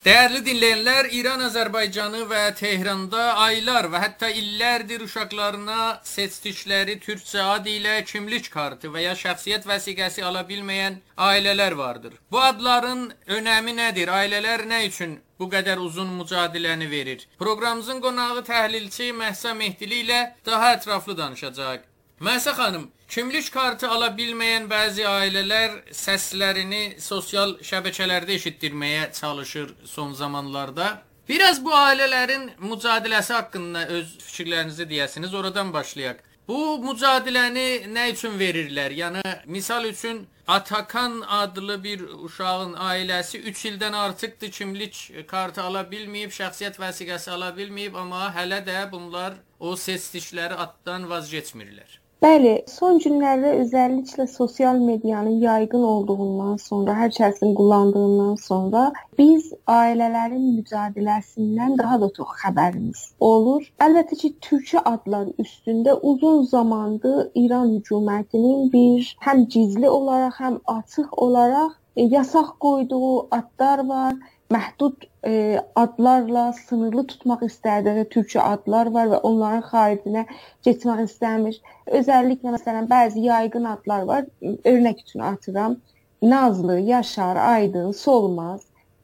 Dəyərli dinləyənlər, İran Azərbaycanı və Tehranda aylar və hətta illərdir uşaqlarına seçdikləri türkcə ad ilə kimlik kartı və ya şəxsiyyət vəsiqəsi ala bilməyən ailələr vardır. Bu adların önəmi nədir? Ailələr nə üçün bu qədər uzun mücadiləni verir? Proqramımızın qonağı təhlilçi Məhsə Mehdili ilə daha ətraflı danışacağıq. Məhsə xanım, kimlik kartı ala bilməyən bəzi ailələr səslərini sosial şəbəkələrdə eşitdirməyə çalışır son zamanlarda. Biraz bu ailələrin mücadiləsi haqqında öz fikirlərinizi deyəsiniz, oradan başlayaq. Bu mücadiləni nə üçün verirlər? Yəni misal üçün Atakan adlı bir uşağın ailəsi 3 ildən artıqdır kimlik kartı ala bilməyib, şəxsiyyət vəsiqəsi ala bilməyib, amma hələ də bunlar o seçdikləri addan vaz keçmirlər. Bəli, son günlərdə özəlliklə sosial medianın yayğın olduğundan sonra, hər kəsin kullandığından sonra biz ailələrin mücadeləsindən daha da çox xəbərimiz olur. Əlbəttə ki, türkçə adlar üstündə uzun zamandır İran hökumətinin bir həm gizli olaraq, həm açıq olaraq e, yasaq qoyduğu adlar var məhdud e, adlarla sınırlı tutmaq istədiyi türkçə adlar var və onların xaricinə getmək istəmir. Özəlliklə məsələn bəzi yayğın adlar var. Örnək üçün atıram. Nazlı, Yaşar, Aydın, Solmaz.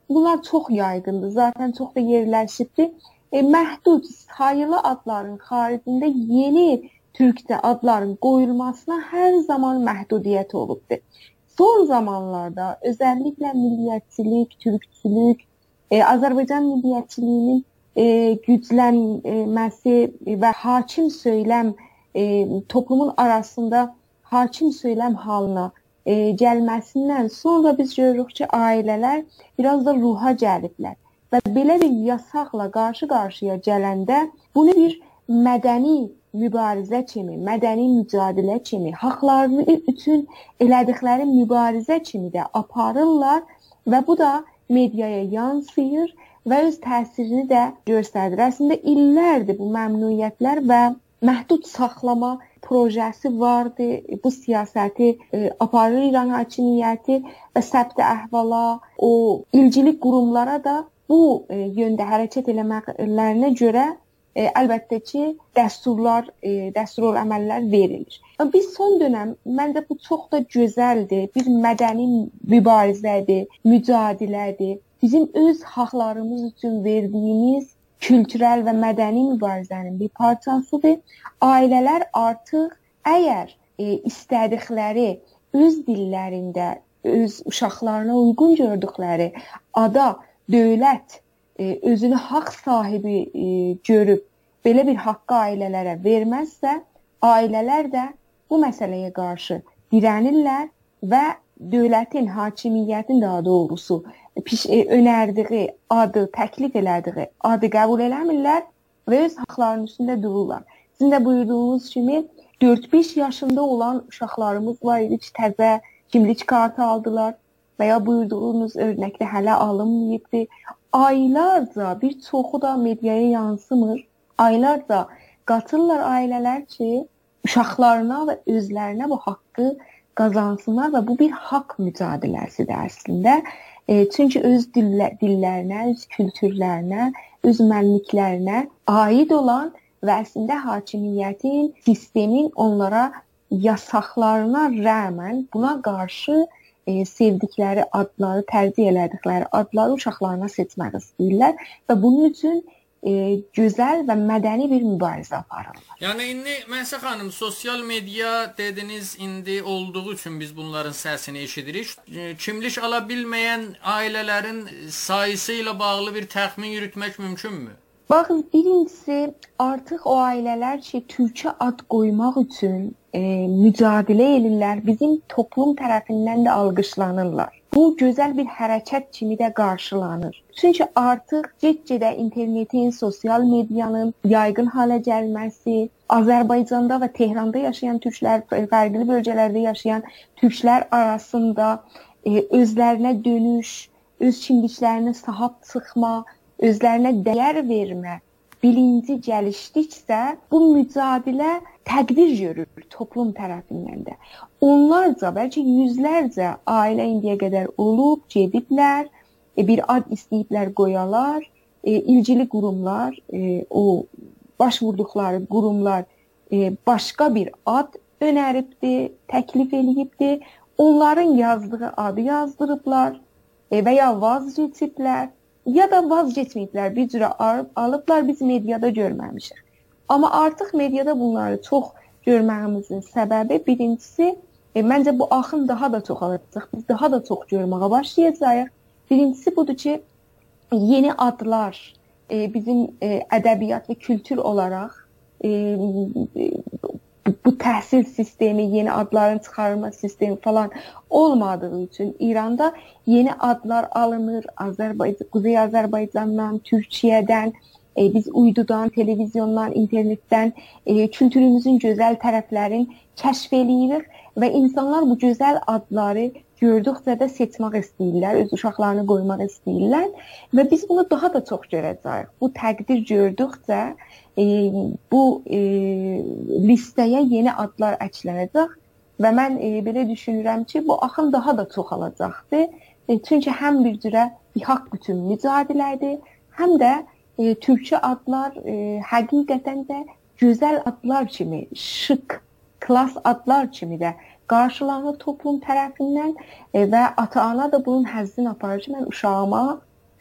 Bunlar çox yayğındır. Zaten çox da yerləşibdi. E, məhdud, sayılı adların xaricində yeni türkcə adların qoyulmasına hər zaman məhdudiyyət olubdu. Son zamanlarda özəlliklə milliyyətçilik, türkçülük, e, Azərbaycan milliyyətçiliyinin e, güclənməsi və hakim söyləm e, toplumun arasında hakim söyləm halına e, gəlməsindən sonra biz görürük ki, ailələr biraz da ruha gəliblər. Və belə bir yasaqla qarşı-qarşıya gələndə bunu bir mədəni mübarizə kimi, mədəni mücadilə kimi, haqlarını üçün elədikləri mübarizə kimi də aparırlar və bu da mediaya yansıyır və öz təsirini də göstərir. Əslində illərdir bu məmnuniyyətlər və məhdud saxlama projesi vardı. Bu siyasəti e, aparır İran hakimiyyəti və səbt əhvala, o ilcilik qurumlara da bu e, yöndə hərəkət eləməklərinə görə e, əlbəttə ki, dəsturlar, e, dəsturol əməllər verilir. Biz son dönəm məncə bu çox da gözəldir. Bir mədəni mübarizədir, mücadilədir. Bizim öz haqlarımız üçün verdiyimiz kültürel və mədəni mübarizənin bir parçasıdır. Ailələr artıq əgər e, istədikləri öz dillərində öz uşaqlarına uyğun gördükləri ada dövlət özünü haqq sahibi e, görüb belə bir haqqı ailələrə verməzsə, ailələr də bu məsələyə qarşı dirənirlər və dövlətin, hakimiyyətin daha doğrusu piş, e, önərdiyi adı, təklif elədiyi adı qəbul eləmirlər və öz haqlarının üstündə dururlar. Sizin də buyurduğunuz kimi 4-5 yaşında olan uşaqlarımız var idi ki, təzə kimlik kartı aldılar və ya buyurduğunuz örnəkdə hələ alınmayıbdı aylarca bir çoxu da mediaya yansımır. Aylarca qatırlar ailələr ki, uşaqlarına və özlərinə bu haqqı qazansınlar və bu bir haqq mücadiləsidir əslində. E, çünki öz dillə, dillərinə, öz kültürlərinə, öz mənliklərinə aid olan və əslində hakimiyyətin, sistemin onlara yasaqlarına rəğmən buna qarşı e, sevdikləri adları, tərcih elədikləri adları uşaqlarına seçmək istəyirlər və bunun üçün e, gözəl və mədəni bir mübarizə aparırlar. Yəni indi Məhsə xanım, sosial media dediniz indi olduğu üçün biz bunların səsini eşidirik. E, kimlik ala bilməyən ailələrin sayısı ilə bağlı bir təxmin yürütmək mümkünmü? Baxın, birincisi artıq o ailələr ki, türkə ad qoymaq üçün e, mücadilə edirlər, bizim toplum tərəfindən də alqışlanırlar. Bu gözəl bir hərəkət kimi də qarşılanır. Çünki artıq get-gedə internetin, sosial medianın yayğın hala gəlməsi, Azərbaycanda və Tehranda yaşayan türklər, fərqli bölgələrdə yaşayan türklər arasında e, özlərinə dönüş, öz kimliklərini sahab çıxma, özlərinə dəyər vermə bilinci gəlişdikcə bu mücadilə təqdir görür toplum tərəfindən də. Onlarca, bəlkə yüzlərcə ailə indiyə qədər olub, gediblər, e, bir ad istəyiblər qoyalar, e, ilgili qurumlar, e, o baş vurduqları qurumlar başqa bir ad önəribdi, təklif eləyibdi. Onların yazdığı adı yazdırıblar və ya vazgeçiblər ya da vazgeçməyiblər. Bir cürə alıblar, biz mediada görməmişik. Amma artıq mediada bunları çox görməyimizin səbəbi birincisi, e, məncə bu axın daha da çoxalacaq. Biz daha da çox görməyə başlayacağıq. Birincisi budur ki, yeni adlar e, bizim e, ədəbiyyat və kültür olaraq e, bu təhsil sistemi, yeni adların çıxarılma sistemi falan olmadığı üçün İranda yeni adlar alınır. Azərbaycan, Quzey Azərbaycandan, Türkiyədən, e, biz uydudan, televizyondan, internetdən e, kültürümüzün gözəl tərəflərini kəşf eləyirik və insanlar bu gözəl adları gördükcə də seçmək istəyirlər, öz uşaqlarını qoymaq istəyirlər və biz bunu daha da çox görəcəyik. Bu təqdir gördükcə e, bu e, listəyə yeni adlar əklənəcək və mən e, belə düşünürəm ki, bu axın daha da çoxalacaqdır. E, çünki həm bir cürə haqq bütün mücadilədir, həm də e, türkçə adlar e, həqiqətən də gözəl adlar kimi, şık, klas adlar kimi də qarşılanır toplum tərəfindən e, və ata-ana da bunun həzzini aparır ki, mən uşağıma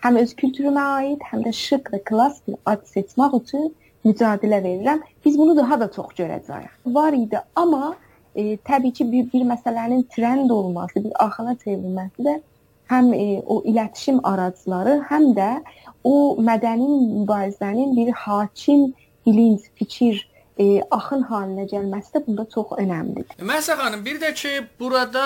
həm öz kültürümə aid, həm də şık və klass bir ad seçmək üçün mücadilə verirəm. Biz bunu daha da çox görəcəyik. Var idi, amma e, təbii ki, bir, bir məsələnin trend olması, bir axına çevrilməsi də həm e, o iletişim aracıları, həm də o mədəni mübarizənin bir hakim bilinc, fikir e, axın halinə gəlməsi də bunda çox əhəmiylidir. Məsəl xanım, bir də ki, burada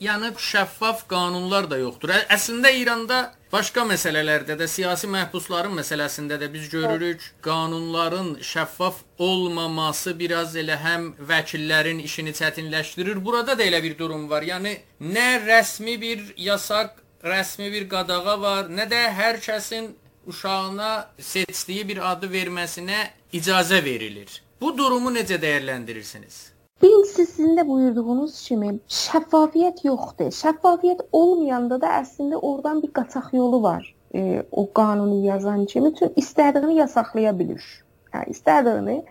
yəni şəffaf qanunlar da yoxdur. Əslində İranda başqa məsələlərdə də siyasi məhbusların məsələsində də biz görürük, qanunların şəffaf olmaması biraz elə həm vəkillərin işini çətinləşdirir. Burada da elə bir durum var. Yəni nə rəsmi bir yasaq, rəsmi bir qadağa var, nə də hər kəsin uşağına seçdiyi bir adı verməsinə icazə verilir. Bu durumu necə dəyərləndirirsiniz? Birincisi sizin də buyurduğunuz kimi şəffafiyət yoxdur. Şəffafiyət olmayanda da əslində oradan bir qaçaq yolu var. E, o qanunu yazan kimi üçün istədiyini yasaqlaya bilir. Yəni istədiyini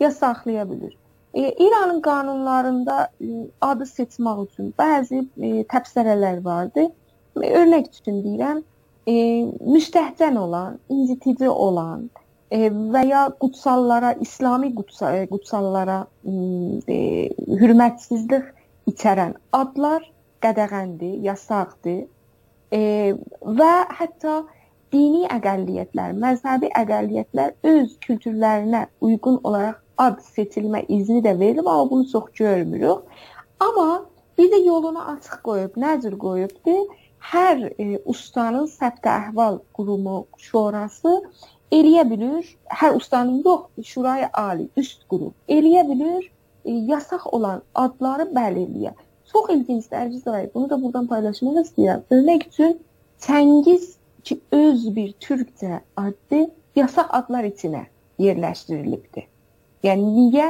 yasaqlaya bilir. E, İranın qanunlarında e, adı seçmək üçün bəzi e, təbsirələr vardı. E, örnək üçün deyirəm, e, müstəhcən olan, incitici olan, e, və ya qutsallara, İslami qutsal, e, qutsallara e, hörmətsizlik içərən adlar qədəğəndir, yasaqdır. E, və hətta dini əqəlliyyətlər, məzhəbi əqəlliyyətlər öz kültürlərinə uyğun olaraq ad seçilmə izni də verilib, amma bunu çox görmürük. Amma bir də yolunu açıq qoyub, nə cür qoyubdu? Hər e, ustanın səbt əhval qurumu şurası eləyə bilir, hər ustanın yox, Şurayı Ali, üst qrup eləyə bilir, e, yasaq olan adları bəli eləyə. Çox ilgincdir Ərciz Ağay, bunu da buradan paylaşmaq istəyirəm. Örnək üçün Çəngiz ki öz bir türkcə addı yasaq adlar içinə yerləşdirilibdi. Yəni niyə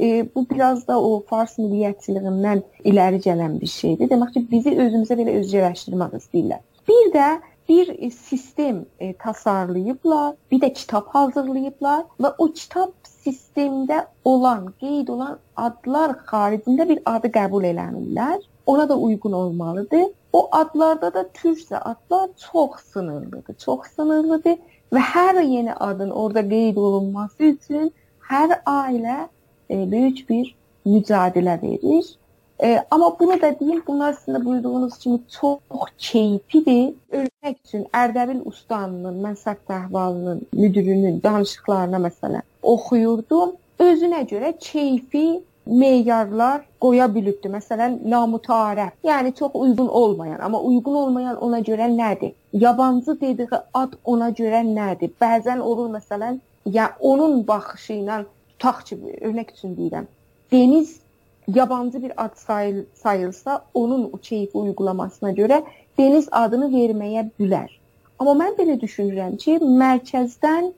e, bu biraz da o fars milliyyətçiliyindən irəli gələn bir şeydir. Demək ki, bizi özümüzə belə özgələşdirmək istəyirlər. Bir də bir e, sistem e, tasarlayıblar, bir də kitab hazırlayıblar və o kitab sistemdə olan, qeyd olan adlar xaricində bir adı qəbul eləmirlər. Ona da uyğun olmalıdır. O adlarda da türkcə adlar çox sınırlıdır, çox sınırlıdır və hər yeni adın orada qeyd olunması üçün hər ailə e, böyük bir mücadilə verir E, amma bunu da deyim, bunlar sizin də buyurduğunuz kimi çox keyfidir. Örnək üçün Ərdəbil ustanının, mən sərt əhvalının müdirinin danışıqlarına məsələn oxuyurdum. Özünə görə keyfi meyarlar qoya bilibdi. Məsələn, namutarəf, yəni çox uyğun olmayan, amma uyğun olmayan ona görə nədir? Yabancı dediyi ad ona görə nədir? Bəzən olur məsələn, ya onun baxışı ilə tutaq ki, örnək üçün deyirəm. Deniz yabancı bir ad sayıl sayılsa, onun o keyfi uygulamasına görə Deniz adını verməyə bilər. Amma mən belə düşünürəm ki, mərkəzdən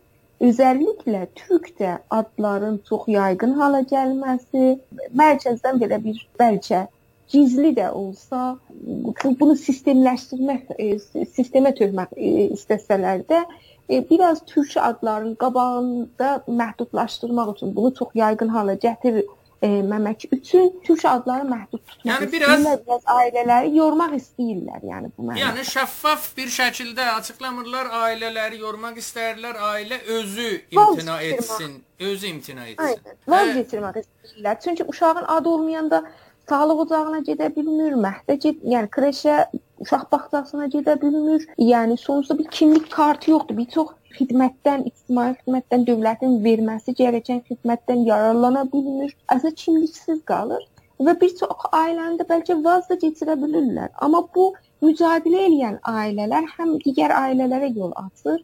özəlliklə türkcə adların çox yaygın hala gəlməsi, mərkəzdən belə bir bəlkə gizli də olsa bu, bunu sistemləşdirmək, e, sistemə tökmək e, istəsələr də e, biraz türkçə adların qabağında məhdudlaşdırmaq üçün bunu çox yayğın hala gətirir e, məmək üçün türkçə adları məhdud tutmaq yəni biraz, biraz ailələri yormaq istəyirlər, yəni bu mənada. Yəni şəffaf bir şəkildə açıqlamırlar, ailələri yormaq istəyirlər, ailə özü imtina etsin, özü imtina etsin. Aynen. Vaz keçirmək istəyirlər. Çünki uşağın adı olmayanda sağlıq ocağına gedə bilmir, məhdə ged, yəni kreşə, uşaq bağçasına gedə bilmir. Yəni sonuçta bir kimlik kartı yoxdur. Bir çox xidmətdən, ictimai xidmətdən dövlətin verməsi gərəkən xidmətdən yararlana bilmir. Əslində kimliksiz qalır və bir çox ailəni də bəlkə vaz da keçirə bilirlər. Amma bu mücadilə edən ailələr həm digər ailələrə yol açır,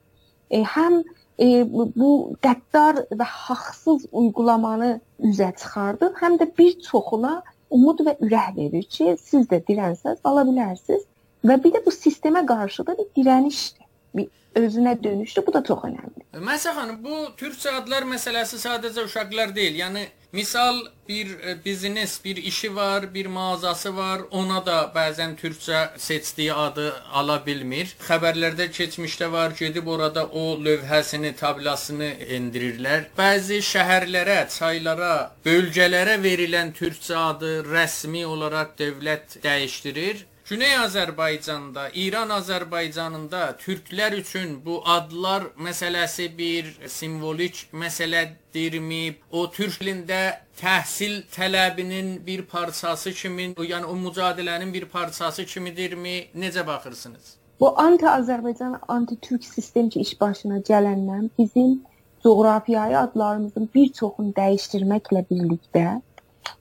e, həm e, bu qəddar və haqsız uygulamanı üzə çıxardır, həm də bir çoxuna umud və ürək verir ki, siz də dirənsəz ala bilərsiniz və bir də bu sistemə qarşı da bir dirənişdir. Bir özünə dönüşdür. Bu da çox əhəmiylidir. Məsələn xanım, bu türkçə adlar məsələsi sadəcə uşaqlar deyil. Yəni misal bir e, biznes, bir işi var, bir mağazası var, ona da bəzən türkçə seçdiyi adı ala bilmir. Xəbərlərdə keçmişdə var, gedib orada o lövhəsini, tablasını endirirlər. Bəzi şəhərlərə, çaylara, bölgələrə verilən türkçə adı rəsmi olaraq dövlət dəyişdirir. Güney Azərbaycanda, İran Azərbaycanında türklər üçün bu adlar məsələsi bir simvolik məsələdirmi? O türk dilində təhsil tələbinin bir parçası kimi, yəni o mücadilənin bir parçası kimidirmi? Necə baxırsınız? Bu anti-Azərbaycan, anti-türk sistem ki iş başına gələndən bizim coğrafiyayı adlarımızın bir çoxunu dəyişdirməklə birlikdə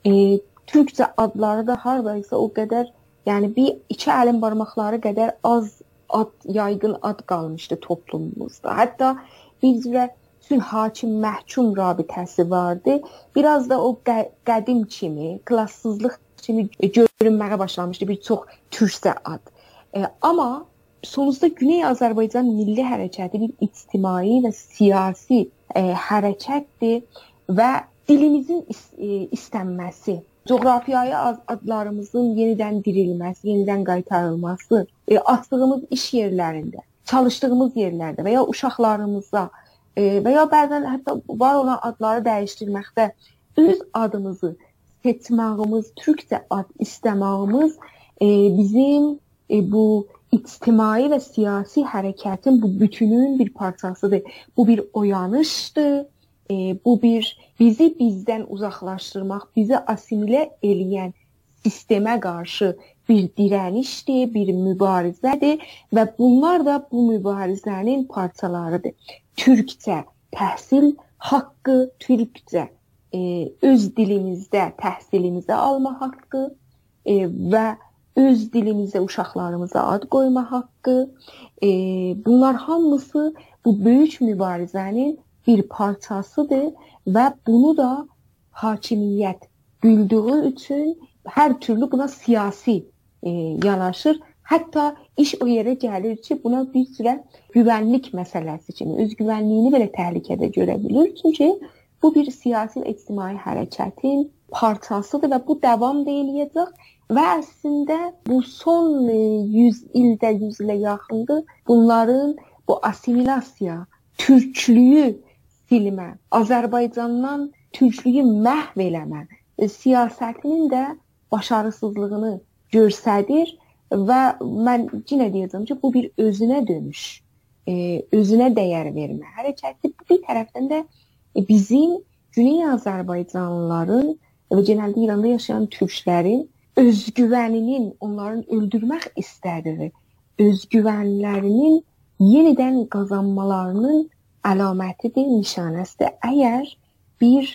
e, türkcə adları da hardaysa o qədər Yəni bir iki əlin barmaqları qədər az ad, yayğın ad qalmışdı toplumumuzda. Hətta bizdə sülh hakim məhkum rabitəsi vardı. Biraz da o qə qədim kimi, klassızlıq kimi görünməyə başlamışdı bir çox türkcə ad. E, amma sonuçta Güney Azərbaycan milli hərəkəti bir ictimai və siyasi e, hərəkətdir və dilimizin is e, istənməsi coğrafiyaya adlarımızın yenidən dirilməsi, yenidən qaytarılması, e, açdığımız iş yerlərində, çalışdığımız yerlərdə və ya uşaqlarımıza e, və ya bəzən hətta var olan adları dəyişdirməkdə öz adımızı seçməyimiz, türkcə ad istəməyimiz e, bizim e, bu ictimai və siyasi hərəkətin bu bütünün bir parçasıdır. Bu bir oyanışdır e, bu bir bizi bizdən uzaqlaşdırmaq, bizi assimilə eləyən sistemə qarşı bir dirənişdir, bir mübarizədir və bunlar da bu mübarizənin parçalarıdır. Türkcə təhsil haqqı, türkcə e, öz dilimizdə təhsilimizi alma haqqı e, və öz dilimizdə uşaqlarımıza ad qoyma haqqı, e, bunlar hamısı bu böyük mübarizənin bir parçasıdır və bunu da hakimiyyət bildiyi üçün hər türlü buna siyasi e, yanaşır. Hətta iş o yerə gəlir ki, buna bir sürə güvənlik məsələsi kimi öz güvənliyini belə təhlükədə görə bilir. Çünki bu bir siyasi və ictimai hərəkətin parçasıdır və bu davam da eləyəcək və əslində bu son 100 ildə, 100 ilə yaxındır bunların bu assimilyasiya, türklüyü silmə, Azərbaycandan türklüyü məhv eləmə e, siyasətinin də başarısızlığını göstərir və mən yenə deyəcəm ki, bu bir özünə dönüş, e, özünə dəyər vermə hərəkəti. Bir tərəfdən də bizim Güney Azərbaycanlıların və genəldə İranda yaşayan türklərin özgüvəninin, onların öldürmək istədiyi özgüvənlərinin yenidən qazanmalarının əlamətidir, nişanəsidir. Əgər bir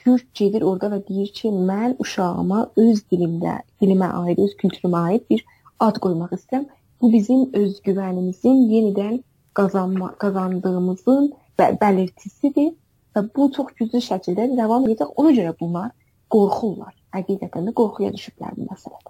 türk gedir orada və deyir ki, mən uşağıma öz dilimdə, dilimə aid, öz kültürümə aid bir ad qoymaq istəyirəm. Bu bizim özgüvənimizin yenidən qazanma, qazandığımızın bəlirtisidir və bu çox güclü şəkildə davam edəcək. Ona görə bunlar qorxurlar. Həqiqətən də qorxuya düşüblər bu məsələdə.